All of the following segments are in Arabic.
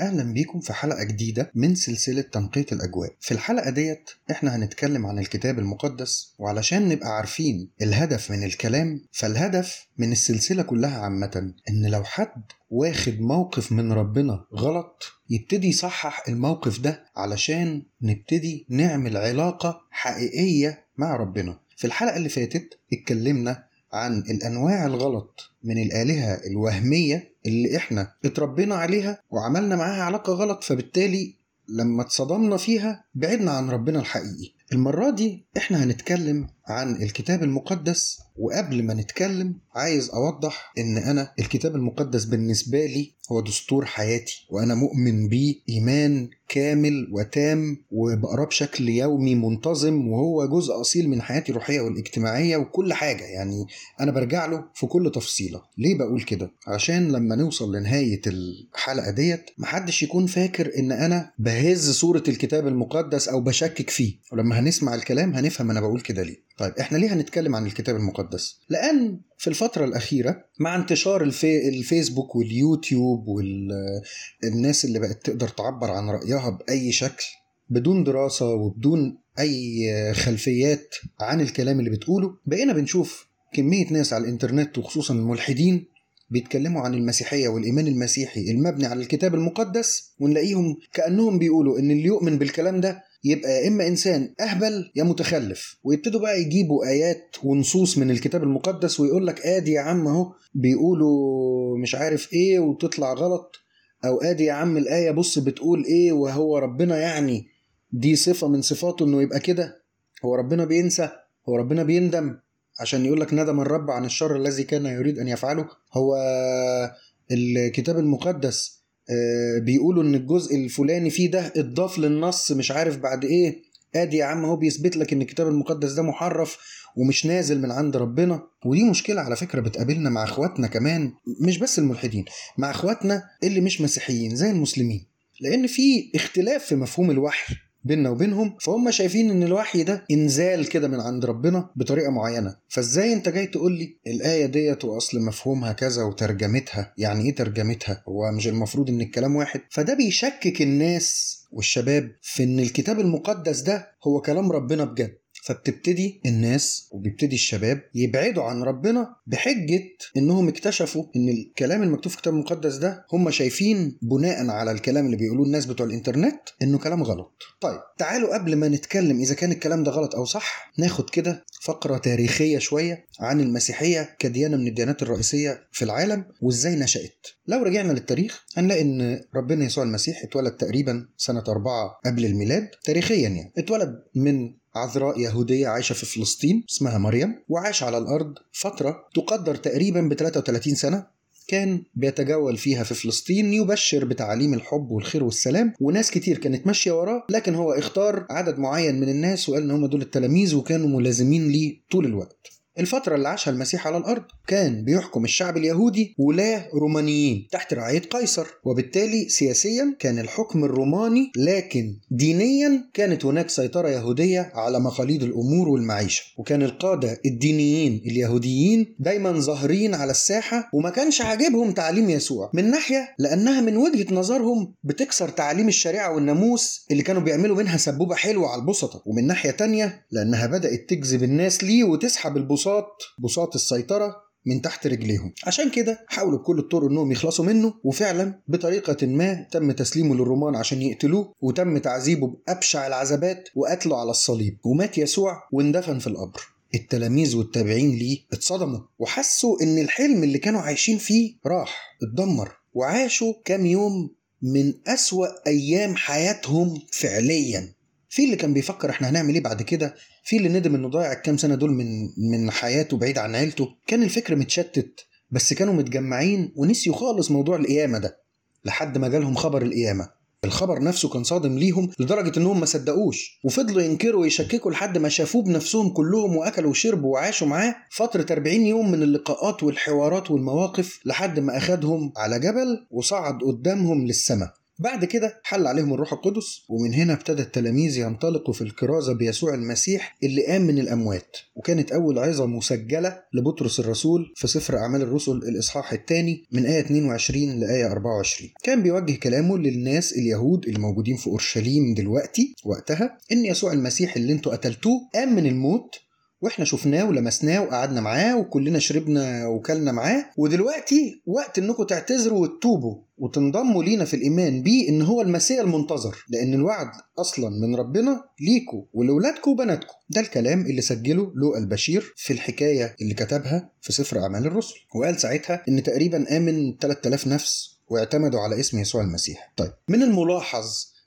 أهلا بيكم في حلقة جديدة من سلسلة تنقية الأجواء. في الحلقة ديت إحنا هنتكلم عن الكتاب المقدس وعلشان نبقى عارفين الهدف من الكلام فالهدف من السلسلة كلها عامة إن لو حد واخد موقف من ربنا غلط يبتدي يصحح الموقف ده علشان نبتدي نعمل علاقة حقيقية مع ربنا. في الحلقة اللي فاتت اتكلمنا عن الانواع الغلط من الآلهة الوهمية اللي إحنا اتربينا عليها وعملنا معاها علاقة غلط فبالتالي لما اتصدمنا فيها بعدنا عن ربنا الحقيقي. المرة دي إحنا هنتكلم عن الكتاب المقدس وقبل ما نتكلم عايز أوضح إن أنا الكتاب المقدس بالنسبة لي هو دستور حياتي وأنا مؤمن بيه إيمان كامل وتام وبقراه بشكل يومي منتظم وهو جزء أصيل من حياتي الروحية والاجتماعية وكل حاجة يعني أنا برجع له في كل تفصيلة. ليه بقول كده؟ عشان لما نوصل لنهاية الحلقة ديت محدش يكون فاكر إن أنا بهز صورة الكتاب المقدس أو بشكك فيه ولما هنسمع الكلام هنفهم أنا بقول كده ليه. طيب إحنا ليه هنتكلم عن الكتاب المقدس؟ لأن في الفترة الأخيرة مع انتشار الفي الفيسبوك واليوتيوب والناس اللي بقت تقدر تعبر عن رأيها بأي شكل بدون دراسة وبدون أي خلفيات عن الكلام اللي بتقوله بقينا بنشوف كمية ناس على الإنترنت وخصوصا الملحدين بيتكلموا عن المسيحية والإيمان المسيحي المبني على الكتاب المقدس ونلاقيهم كأنهم بيقولوا إن اللي يؤمن بالكلام ده يبقى يا إما إنسان أهبل يا متخلف. ويبتدوا بقى يجيبوا آيات ونصوص من الكتاب المقدس ويقول لك آدي يا عم أهو بيقولوا مش عارف إيه وتطلع غلط. أو آدي يا عم الآية بص بتقول إيه وهو ربنا يعني دي صفة من صفاته إنه يبقى كده. هو ربنا بينسى هو ربنا بيندم. عشان يقول لك ندم الرب عن الشر الذي كان يريد أن يفعله. هو الكتاب المقدس بيقولوا إن الجزء الفلاني فيه ده اتضاف للنص مش عارف بعد إيه. آدي يا عم هو بيثبت لك إن الكتاب المقدس ده محرف ومش نازل من عند ربنا. ودي مشكلة على فكرة بتقابلنا مع أخواتنا كمان مش بس الملحدين مع أخواتنا اللي مش مسيحيين زي المسلمين. لأن في اختلاف في مفهوم الوحي. بيننا وبينهم فهم شايفين إن الوحي ده إنزال كده من عند ربنا بطريقة معينة. فإزاي أنت جاي تقول لي الآية ديت وأصل مفهومها كذا وترجمتها؟ يعني إيه ترجمتها؟ هو مش المفروض إن الكلام واحد؟ فده بيشكك الناس والشباب في إن الكتاب المقدس ده هو كلام ربنا بجد. فبتبتدي الناس وبيبتدي الشباب يبعدوا عن ربنا بحجة إنهم اكتشفوا إن الكلام المكتوب في الكتاب المقدس ده هم شايفين بناء على الكلام اللي بيقولوه الناس بتوع الإنترنت إنه كلام غلط. طيب تعالوا قبل ما نتكلم إذا كان الكلام ده غلط أو صح ناخد كده فقرة تاريخية شوية عن المسيحية كديانة من الديانات الرئيسية في العالم وإزاي نشأت. لو رجعنا للتاريخ هنلاقي إن ربنا يسوع المسيح اتولد تقريبا سنة أربعة قبل الميلاد تاريخيا يعني. اتولد من عذراء يهودية عايشة في فلسطين اسمها مريم وعاش على الأرض فترة تقدر تقريبا ب 33 سنة. كان بيتجول فيها في فلسطين يبشر بتعاليم الحب والخير والسلام وناس كتير كانت ماشية وراه لكن هو اختار عدد معين من الناس وقال إن هم دول التلاميذ وكانوا ملازمين ليه طول الوقت. الفترة اللي عاشها المسيح على الأرض كان بيحكم الشعب اليهودي ولاة رومانيين تحت رعاية قيصر وبالتالي سياسيا كان الحكم الروماني لكن دينيا كانت هناك سيطرة يهودية على مخاليد الأمور والمعيشة. وكان القادة الدينيين اليهوديين دايما ظاهرين على الساحة وما كانش عاجبهم تعليم يسوع. من ناحية لأنها من وجهة نظرهم بتكسر تعاليم الشريعة والناموس اللي كانوا بيعملوا منها سبوبة حلوة على البسطة. ومن ناحية تانية لأنها بدأت تجذب الناس ليه وتسحب البساط بساط بساط السيطرة من تحت رجليهم. عشان كده حاولوا بكل الطرق إنهم يخلصوا منه وفعلا بطريقة ما تم تسليمه للرومان عشان يقتلوه وتم تعذيبه بأبشع العذابات وقتله على الصليب. ومات يسوع واندفن في القبر. التلاميذ والتابعين ليه اتصدموا وحسوا إن الحلم اللي كانوا عايشين فيه راح اتدمر وعاشوا كام يوم من أسوأ أيام حياتهم فعليا. في اللي كان بيفكر إحنا هنعمل إيه بعد كده؟ في اللي ندم إنه ضيع الكام سنة دول من من حياته بعيد عن عيلته. كان الفكر متشتت بس كانوا متجمعين ونسيوا خالص موضوع القيامة ده لحد ما جالهم خبر القيامة. الخبر نفسه كان صادم ليهم لدرجة إنهم ما صدقوش وفضلوا ينكروا ويشككوا لحد ما شافوه بنفسهم كلهم وأكلوا وشربوا وعاشوا معاه فترة 40 يوم من اللقاءات والحوارات والمواقف لحد ما أخدهم على جبل وصعد قدامهم للسماء. بعد كده حل عليهم الروح القدس ومن هنا ابتدى التلاميذ ينطلقوا في الكرازة بيسوع المسيح اللي قام من الأموات. وكانت أول عظة مسجلة لبطرس الرسول في سفر أعمال الرسل الإصحاح الثاني من آية 22 لآية 24 كان بيوجه كلامه للناس اليهود اللي موجودين في أورشليم دلوقتي وقتها إن يسوع المسيح اللي أنتوا قتلتوه قام من الموت وإحنا شفناه ولمسناه وقعدنا معاه وكلنا شربنا وكلنا معاه. ودلوقتي وقت انكم تعتذروا وتتوبوا وتنضموا لينا في الإيمان بيه إن هو المسيح المنتظر. لأن الوعد أصلا من ربنا ليكوا ولولادكم وبناتكم ده الكلام اللي سجله لوقا البشير في الحكاية اللي كتبها في سفر أعمال الرسل. وقال ساعتها إن تقريبا آمن 3000 نفس واعتمدوا على اسم يسوع المسيح. طيب من الملاحظ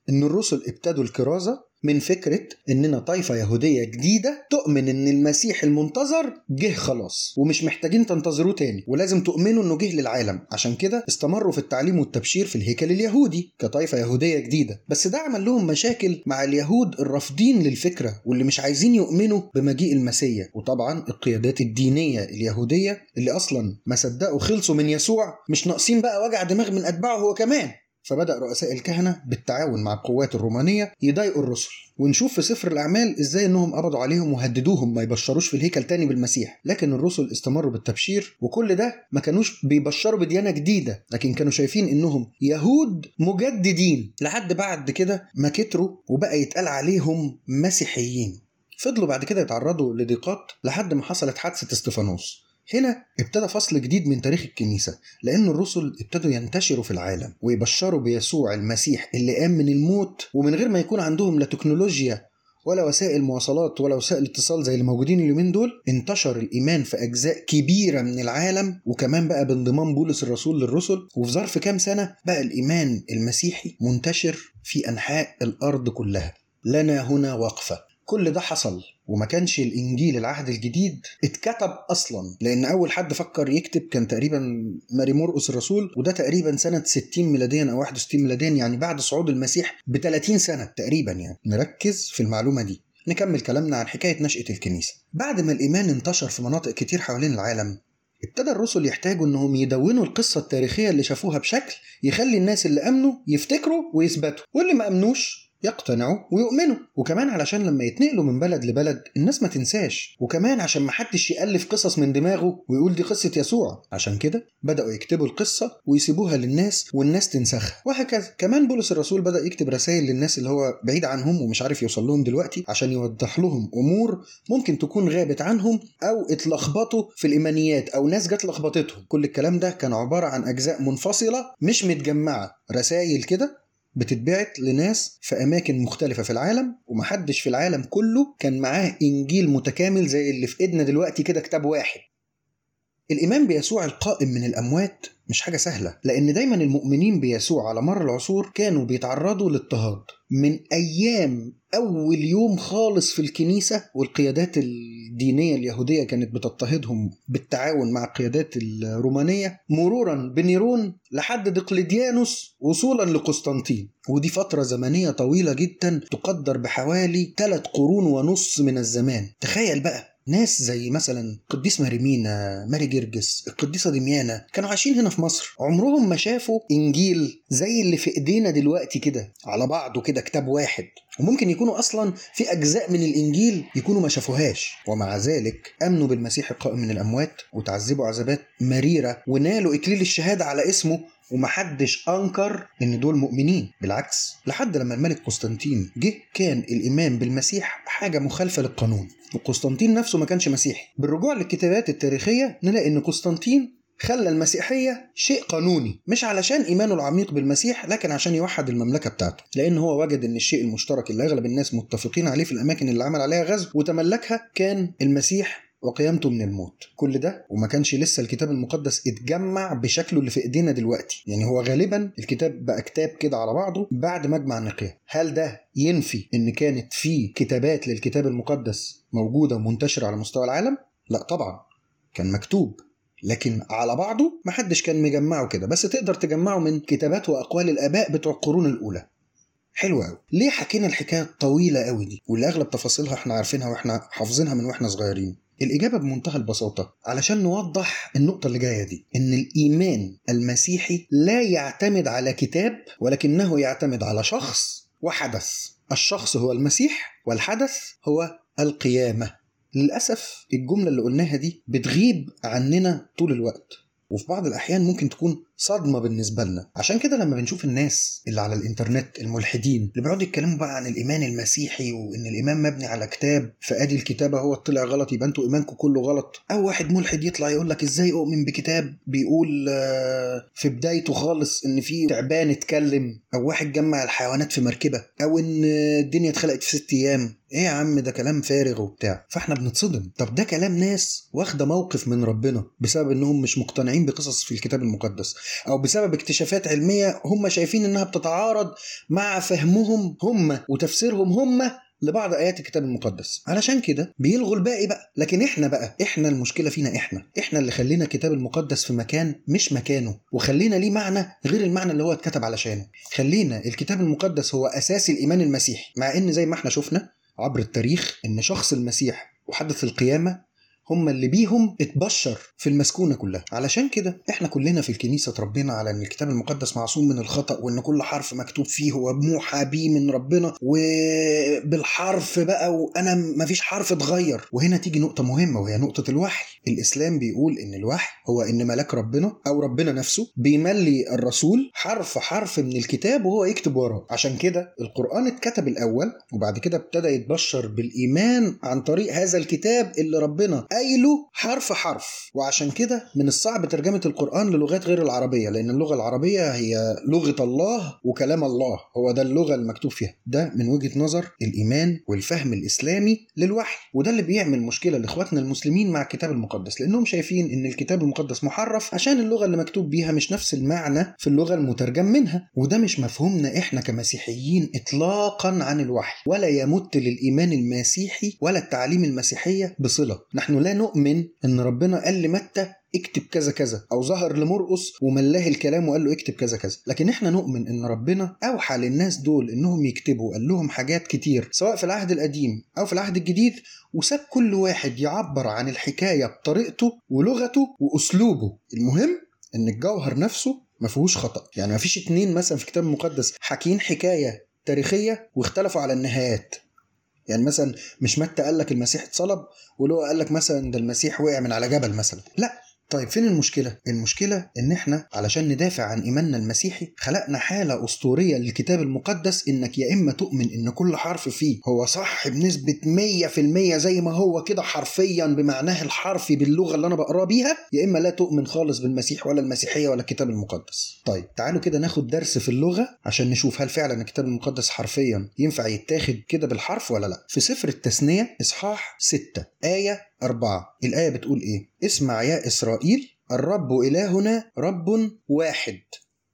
إن الرسل ابتدوا الكرازة؟ من فكرة إننا طائفة يهودية جديدة تؤمن إن المسيح المنتظر جه خلاص ومش محتاجين تنتظروه تاني ولازم تؤمنوا إنه جه للعالم. عشان كده استمروا في التعليم والتبشير في الهيكل اليهودي كطائفة يهودية جديدة. بس ده عمل لهم مشاكل مع اليهود الرافضين للفكرة واللي مش عايزين يؤمنوا بمجيء المسيح. وطبعا القيادات الدينية اليهودية اللي أصلا ما صدقوا خلصوا من يسوع مش ناقصين بقى وجع دماغ من أتباعه هو كمان. فبدأ رؤساء الكهنة بالتعاون مع القوات الرومانية يضايقوا الرسل ونشوف في سفر الأعمال إزاي إنهم قبضوا عليهم وهددوهم ما يبشروش في الهيكل تاني بالمسيح. لكن الرسل استمروا بالتبشير وكل ده ما كانوش بيبشروا بديانة جديدة لكن كانوا شايفين إنهم يهود مجددين. لحد بعد كده ما كتروا وبقى يتقال عليهم مسيحيين. فضلوا بعد كده يتعرضوا لضيقات لحد ما حصلت حادثة إستفانوس. هنا ابتدى فصل جديد من تاريخ الكنيسة لأن الرسل ابتدوا ينتشروا في العالم ويبشروا بيسوع المسيح اللي قام من الموت ومن غير ما يكون عندهم لا تكنولوجيا ولا وسائل مواصلات ولا وسائل اتصال زي اللي موجودين اليومين دول انتشر الإيمان في أجزاء كبيرة من العالم وكمان بقى بانضمام بولس الرسول للرسل وفي ظرف كام سنة بقى الإيمان المسيحي منتشر في أنحاء الأرض كلها. لنا هنا وقفة. كل ده حصل وما كانش الإنجيل العهد الجديد اتكتب أصلا لأن أول حد فكر يكتب كان تقريبا ماري مرقس الرسول وده تقريبا سنة 60 ميلاديا أو 61 ميلاديا يعني بعد صعود المسيح ب 30 سنة تقريبا يعني. نركز في المعلومة دي. نكمل كلامنا عن حكاية نشأة الكنيسة. بعد ما الإيمان انتشر في مناطق كتير حوالين العالم ابتدى الرسل يحتاجوا إنهم يدونوا القصة التاريخية اللي شافوها بشكل يخلي الناس اللي آمنوا يفتكروا ويثبتوا واللي ما آمنوش يقتنعوا ويؤمنوا. وكمان علشان لما يتنقلوا من بلد لبلد الناس ما تنساش. وكمان عشان ما حدش يألف قصص من دماغه ويقول دي قصة يسوع. عشان كده بدأوا يكتبوا القصة ويسيبوها للناس والناس تنسخها وهكذا. كمان بولس الرسول بدأ يكتب رسائل للناس اللي هو بعيد عنهم ومش عارف يوصل لهم دلوقتي عشان يوضح لهم أمور ممكن تكون غابت عنهم أو اتلخبطوا في الإيمانيات أو ناس جت لخبطتهم. كل الكلام ده كان عبارة عن أجزاء منفصلة مش متجمعة. رسائل كده بتتبعت لناس في أماكن مختلفة في العالم ومحدش في العالم كله كان معاه إنجيل متكامل زي اللي في إيدنا دلوقتي كده كتاب واحد. الإيمان بيسوع القائم من الأموات مش حاجة سهلة لأن دايما المؤمنين بيسوع على مر العصور كانوا بيتعرضوا للاضطهاد. من أيام أول يوم خالص في الكنيسة والقيادات الدينية اليهودية كانت بتضطهدهم بالتعاون مع القيادات الرومانية مرورا بنيرون لحد دقلديانوس وصولا لقسطنطين. ودي فترة زمنية طويلة جدا تقدر بحوالي ثلاث قرون ونص من الزمان. تخيل بقى ناس زي مثلا قديس ماريمينا ماري جرجس القديسة دميانة كانوا عايشين هنا في مصر. عمرهم ما شافوا إنجيل زي اللي في إيدينا دلوقتي كده على بعضه كده كتاب واحد. وممكن يكونوا أصلا في أجزاء من الإنجيل يكونوا ما شافوهاش. ومع ذلك آمنوا بالمسيح القائم من الأموات وتعذبوا عذابات مريرة ونالوا إكليل الشهادة على اسمه ومحدش أنكر إن دول مؤمنين. بالعكس لحد لما الملك قسطنطين جه كان الإيمان بالمسيح حاجة مخالفة للقانون. وقسطنطين نفسه ما كانش مسيحي. بالرجوع للكتابات التاريخية نلاقي إن قسطنطين خلى المسيحية شيء قانوني. مش علشان إيمانه العميق بالمسيح لكن عشان يوحد المملكة بتاعته. لأن هو وجد إن الشيء المشترك اللي أغلب الناس متفقين عليه في الأماكن اللي عمل عليها غزو وتملكها كان المسيح وقيامته من الموت. كل ده وما كانش لسه الكتاب المقدس اتجمع بشكله اللي في إيدينا دلوقتي. يعني هو غالبا الكتاب بقى كتاب كده على بعضه بعد مجمع نقيه هل ده ينفي إن كانت في كتابات للكتاب المقدس موجودة ومنتشره على مستوى العالم؟ لا طبعا. كان مكتوب. لكن على بعضه محدش كان مجمعه كده. بس تقدر تجمعه من كتابات وأقوال الآباء بتوع القرون الأولى. حلو قوي ليه حكينا الحكاية الطويلة قوي دي؟ واللي أغلب تفاصيلها إحنا عارفينها وإحنا حافظينها من وإحنا صغيرين. الإجابة بمنتهى البساطة علشان نوضح النقطة اللي جاية دي إن الإيمان المسيحي لا يعتمد على كتاب ولكنه يعتمد على شخص وحدث. الشخص هو المسيح والحدث هو القيامة. للأسف الجملة اللي قلناها دي بتغيب عننا طول الوقت. وفي بعض الأحيان ممكن تكون صدمة بالنسبة لنا. عشان كده لما بنشوف الناس اللي على الإنترنت الملحدين اللي بيقعدوا يتكلموا بقى عن الإيمان المسيحي وإن الإيمان مبني على كتاب فأدي الكتابة هو طلع غلط يبقى أنتوا إيمانكم كله غلط. أو واحد ملحد يطلع يقول لك إزاي أؤمن بكتاب بيقول آه، في بدايته خالص إن في تعبان اتكلم أو واحد جمع الحيوانات في مركبة أو إن الدنيا اتخلقت في ست أيام. إيه يا عم ده كلام فارغ وبتاع. فإحنا بنتصدم. طب ده كلام ناس واخدة موقف من ربنا بسبب إنهم مش مقتنعين بقصص في الكتاب المقدس. أو بسبب اكتشافات علمية هم شايفين إنها بتتعارض مع فهمهم هم وتفسيرهم هم لبعض آيات الكتاب المقدس. علشان كده بيلغوا الباقي بقى. لكن إحنا بقى إحنا المشكلة فينا إحنا. إحنا اللي خلينا الكتاب المقدس في مكان مش مكانه. وخلينا ليه معنى غير المعنى اللي هو اتكتب علشانه. خلينا الكتاب المقدس هو أساس الإيمان المسيحي. مع إن زي ما إحنا شفنا عبر التاريخ إن شخص المسيح وحدث القيامة هم اللي بيهم اتبشر في المسكونة كلها. علشان كده إحنا كلنا في الكنيسة اتربينا على إن الكتاب المقدس معصوم من الخطأ وإن كل حرف مكتوب فيه هو موحى بيه من ربنا وبالحرف بقى وأنا مفيش حرف اتغير. وهنا تيجي نقطة مهمة وهي نقطة الوحي. الإسلام بيقول إن الوحي هو إن ملاك ربنا أو ربنا نفسه بيملي الرسول حرف حرف من الكتاب وهو يكتب وراه. عشان كده القرآن اتكتب الأول وبعد كده ابتدى يتبشر بالإيمان عن طريق هذا الكتاب اللي ربنا قايله حرف حرف. وعشان كده من الصعب ترجمة القرآن للغات غير العربية لأن اللغة العربية هي لغة الله وكلام الله. هو ده اللغة المكتوب فيها. ده من وجهة نظر الإيمان والفهم الإسلامي للوحي. وده اللي بيعمل مشكلة لإخواتنا المسلمين مع الكتاب المقدس لأنهم شايفين إن الكتاب المقدس محرف عشان اللغة اللي مكتوب بيها مش نفس المعنى في اللغة المترجم منها. وده مش مفهومنا إحنا كمسيحيين إطلاقا عن الوحي. ولا يمت للإيمان المسيحي ولا التعاليم المسيحية بصلة. نحن لا نؤمن إن ربنا قال لمتى اكتب كذا كذا أو ظهر لمرقس وملاه الكلام وقال له اكتب كذا كذا. لكن إحنا نؤمن إن ربنا أوحى للناس دول إنهم يكتبوا قال لهم حاجات كتير سواء في العهد القديم أو في العهد الجديد وساب كل واحد يعبر عن الحكاية بطريقته ولغته وأسلوبه. المهم إن الجوهر نفسه ما فيهوش خطأ. يعني ما فيش اتنين مثلا في الكتاب المقدس حاكين حكاية تاريخية واختلفوا على النهايات. يعني مثلا مش متى قال لك المسيح اتصلب ولو قال لك مثلا ده المسيح وقع من على جبل مثلا. لا طيب فين المشكلة؟ المشكلة إن إحنا علشان ندافع عن إيماننا المسيحي خلقنا حالة أسطورية للكتاب المقدس إنك يا إما تؤمن إن كل حرف فيه هو صح بنسبة 100% زي ما هو كده حرفيا بمعناه الحرفي باللغة اللي أنا بقراه بيها يا إما لا تؤمن خالص بالمسيح ولا المسيحية ولا الكتاب المقدس. طيب تعالوا كده ناخد درس في اللغة عشان نشوف هل فعلا الكتاب المقدس حرفيا ينفع يتاخد كده بالحرف ولا لأ. في سفر التثنية إصحاح 6 آية أربعة. الآية بتقول إيه؟ اسمع يا إسرائيل الرب إلهنا رب واحد.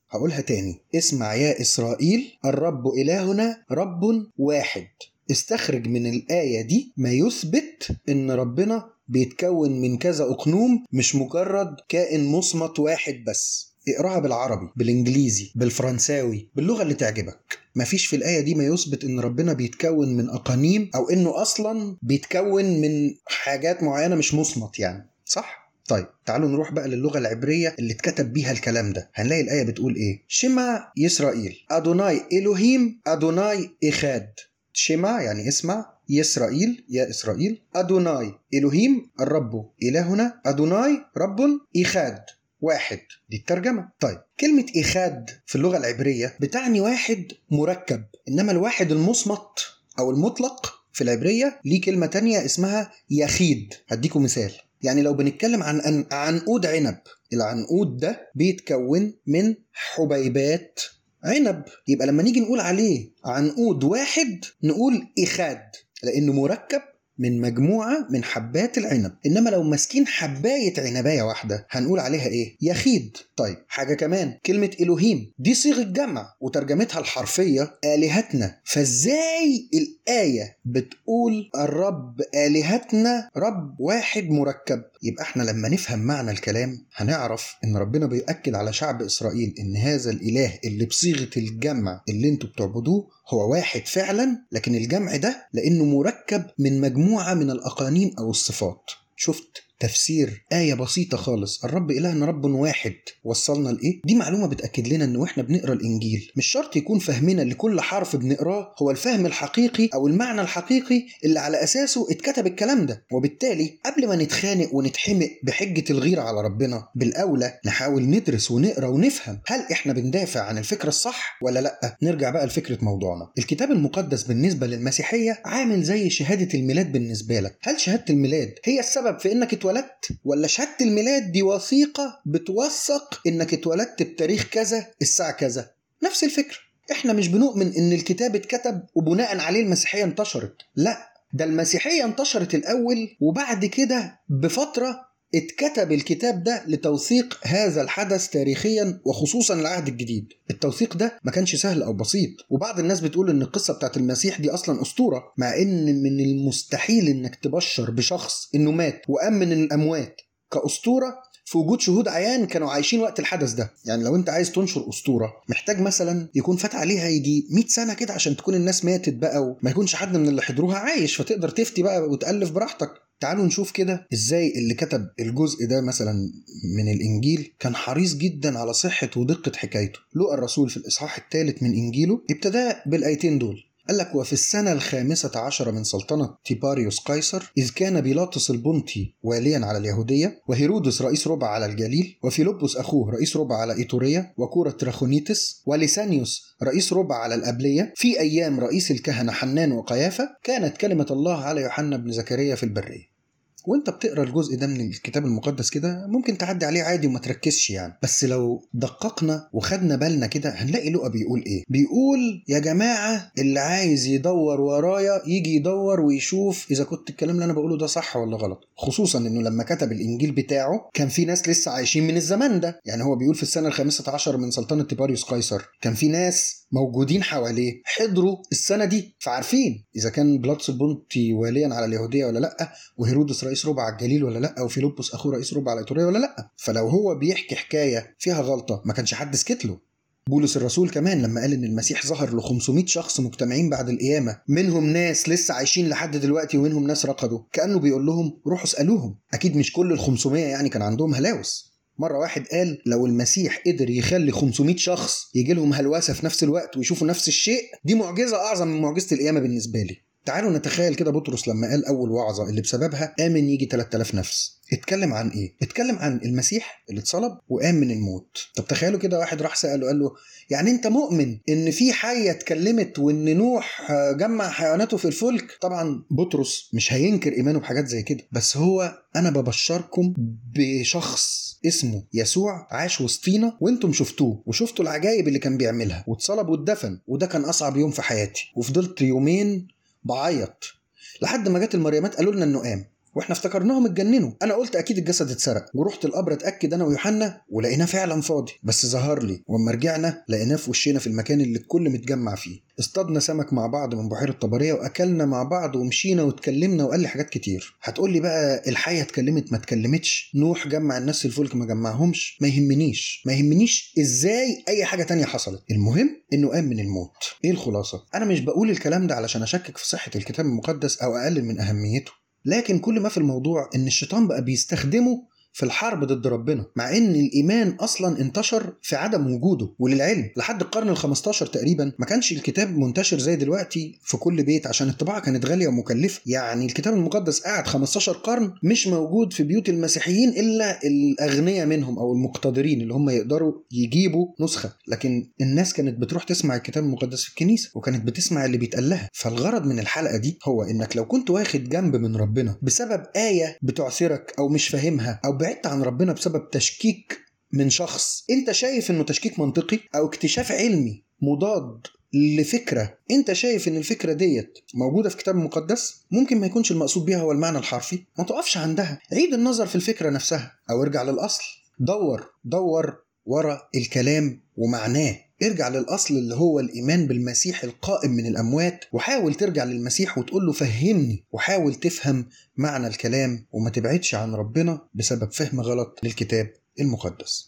هقولها تاني. اسمع يا إسرائيل الرب إلهنا رب واحد. استخرج من الآية دي ما يثبت إن ربنا بيتكون من كذا أقنوم مش مجرد كائن مصمت واحد بس. اقراها بالعربي بالإنجليزي بالفرنساوي باللغة اللي تعجبك. مفيش في الآية دي ما يثبت إن ربنا بيتكون من أقانيم أو إنه أصلا بيتكون من حاجات معينة مش مصمت يعني. صح؟ طيب تعالوا نروح بقى للغة العبرية اللي اتكتب بيها الكلام ده. هنلاقي الآية بتقول إيه؟ شمع يسرائيل. أدوناي إلهيم أدوناي إخاد. شمع يعني اسمع يسرائيل يا إسرائيل. أدوناي إلهيم الرب إلهنا. أدوناي رب إخاد. واحد دي الترجمة. طيب كلمة إخاد في اللغة العبرية بتعني واحد مركب إنما الواحد المصمت أو المطلق في العبرية ليه كلمة تانية اسمها يخيد. هديكم مثال. يعني لو بنتكلم عن عنقود عنب العنقود ده بيتكون من حبيبات عنب. يبقى لما نيجي نقول عليه عنقود واحد نقول إخاد لأنه مركب من مجموعة من حبات العنب. إنما لو ماسكين حباية عنباية واحدة هنقول عليها إيه؟ يخيد. طيب حاجة كمان كلمة إلهيم. دي صيغة جمع وترجمتها الحرفية آلهتنا. فإزاي الآية بتقول الرب آلهتنا؟ رب واحد مركب. يبقى إحنا لما نفهم معنى الكلام هنعرف إن ربنا بيأكد على شعب إسرائيل إن هذا الإله اللي بصيغة الجمع اللي أنتوا بتعبدوه هو واحد فعلا لكن الجمع ده لأنه مركب من مجموعة من الأقانيم أو الصفات. شفت؟ تفسير آية بسيطة خالص. الرب إلهنا رب واحد. وصلنا لإيه؟ دي معلومة بتأكد لنا إن وإحنا بنقرأ الإنجيل. مش شرط يكون فهمنا لكل حرف بنقراه هو الفهم الحقيقي أو المعنى الحقيقي اللي على أساسه اتكتب الكلام ده. وبالتالي قبل ما نتخانق ونتحمق بحجة الغيرة على ربنا بالأولى نحاول ندرس ونقرأ ونفهم هل إحنا بندافع عن الفكرة الصح ولا لأ؟ نرجع بقى لفكرة موضوعنا. الكتاب المقدس بالنسبة للمسيحية عامل زي شهادة الميلاد بالنسبة لك. هل شهادة الميلاد هي السبب في إنك اتولدت؟ ولا شهادة الميلاد دي وثيقة بتوثق إنك اتولدت بتاريخ كذا الساعة كذا. نفس الفكرة. إحنا مش بنؤمن إن الكتاب اتكتب وبناء عليه المسيحية انتشرت. لا ده المسيحية انتشرت الأول وبعد كده بفترة اتكتب الكتاب ده لتوثيق هذا الحدث تاريخيا وخصوصا العهد الجديد. التوثيق ده ما كانش سهل أو بسيط. وبعض الناس بتقول إن القصة بتاعت المسيح دي أصلا أسطورة مع إن من المستحيل إنك تبشر بشخص إنه مات وقام من الأموات كأسطورة في وجود شهود عيان كانوا عايشين وقت الحدث ده. يعني لو أنت عايز تنشر أسطورة محتاج مثلا يكون فات عليها يجي 100 سنة كده عشان تكون الناس ماتت بقى وما يكونش حد من اللي حضروها عايش فتقدر تفتي بقى وتألف براحتك. تعالوا نشوف كده إزاي اللي كتب الجزء ده مثلا من الإنجيل كان حريص جدا على صحة ودقة حكايته. لوقا الرسول في الإصحاح الثالث من إنجيله ابتدى بالآيتين دول. قال لك وفي السنة الخامسة عشر من سلطنة تيباريوس قيصر إذ كان بيلاطس البنطي واليا على اليهودية وهيرودس رئيس ربع على الجليل وفيلبس أخوه رئيس ربع على إيتوريا وكورة تراخونيتس وليسانيوس رئيس ربع على الأبلية في أيام رئيس الكهنة حنان وقيافة كانت كلمة الله على يوحنا بن زكريا في البرية. وانت بتقرأ الجزء ده من الكتاب المقدس كده ممكن تعدي عليه عادي وما تركزش يعني. بس لو دققنا وخدنا بالنا كده هنلاقي لقى بيقول إيه؟ بيقول يا جماعة اللي عايز يدور ورايا يجي يدور ويشوف إذا كنت الكلام اللي أنا بقوله ده صح ولا غلط. خصوصا إنه لما كتب الإنجيل بتاعه كان في ناس لسه عايشين من الزمان ده. يعني هو بيقول في السنة الخامسة عشر من سلطنة تيباريوس قيصر كان في ناس موجودين حواليه حضروا السنة دي فعارفين إذا كان بلاطس البنطي واليا على اليهودية ولا لأ وهيرودس رئيس ربع على الجليل ولا لأ؟ وفيلبس أخوه رئيس ربع على ايطوريا ولا لأ؟ فلو هو بيحكي حكاية فيها غلطة ما كانش حد سكت له. بولس الرسول كمان لما قال إن المسيح ظهر ل 500 شخص مجتمعين بعد القيامة منهم ناس لسه عايشين لحد دلوقتي ومنهم ناس رقدوا. كأنه بيقول لهم روحوا اسألوهم. أكيد مش كل ال 500 يعني كان عندهم هلاوس. مرة واحد قال لو المسيح قدر يخلي 500 شخص يجي لهم هلوسة في نفس الوقت ويشوفوا نفس الشيء دي معجزة أعظم من معجزة القيامة بالنسبة لي. تعالوا نتخيل كده بطرس لما قال أول وعظة اللي بسببها آمن يجي 3000 نفس اتكلم عن إيه؟ اتكلم عن المسيح اللي اتصلب وقام من الموت. طب تخيلوا كده واحد راح سأله قال له يعني أنت مؤمن إن في حية اتكلمت وإن نوح جمع حيواناته في الفلك؟ طبعا بطرس مش هينكر إيمانه بحاجات زي كده، بس هو أنا ببشركم بشخص اسمه يسوع عاش وسطينا وأنتم شفتوه وشفتوا العجائب اللي كان بيعملها واتصلب واتدفن وده كان أصعب يوم في حياتي وفضلت يومين بعيط. لحد ما جت المريمات قالوا لنا إنه قام. وإحنا افتكرناهم اتجننوا. أنا قلت أكيد الجسد اتسرق. ورحت القبر اتأكد أنا ويوحنا ولقيناه فعلا فاضي. بس ظهر لي. وأما رجعنا لقيناه في وشنا في المكان اللي الكل متجمع فيه. اصطادنا سمك مع بعض من بحيرة طبرية وأكلنا مع بعض ومشينا واتكلمنا وقال لي حاجات كتير. هتقول لي بقى الحيه اتكلمت ما اتكلمتش. نوح جمع الناس الفلك ما جمعهمش. ما يهمنيش. ما يهمنيش إزاي أي حاجة تانية حصلت. المهم إنه قام من الموت. إيه الخلاصة؟ أنا مش بقول الكلام ده علشان أشكك في صحة الكتاب المقدس أو اقلل من أهميته. لكن كل ما في الموضوع إن الشيطان بقى بيستخدمه في الحرب ضد ربنا مع إن الإيمان أصلا انتشر في عدم وجوده وللعلم. لحد القرن ال15 تقريبا ما كانش الكتاب منتشر زي دلوقتي في كل بيت عشان الطباعة كانت غالية ومكلفة. يعني الكتاب المقدس قاعد 15 قرن مش موجود في بيوت المسيحيين إلا الأغنياء منهم أو المقتدرين اللي هم يقدروا يجيبوا نسخة. لكن الناس كانت بتروح تسمع الكتاب المقدس في الكنيسة وكانت بتسمع اللي بيتقال لها. فالغرض من الحلقة دي هو إنك لو كنت واخد جنب من ربنا بسبب آية بتعثرك أو مش فاهمها أو بعدت عن ربنا بسبب تشكيك من شخص. انت شايف انه تشكيك منطقي أو اكتشاف علمي مضاد لفكرة. انت شايف ان الفكرة ديت موجودة في كتاب مقدس؟ ممكن ما يكونش المقصود بيها هو المعنى الحرفي. ما تقفش عندها. عيد النظر في الفكرة نفسها أو ارجع للأصل. دور دور ورا الكلام ومعناه. ارجع للأصل اللي هو الإيمان بالمسيح القائم من الأموات وحاول ترجع للمسيح وتقول له فهمني وحاول تفهم معنى الكلام وما تبعدش عن ربنا بسبب فهم غلط للكتاب المقدس.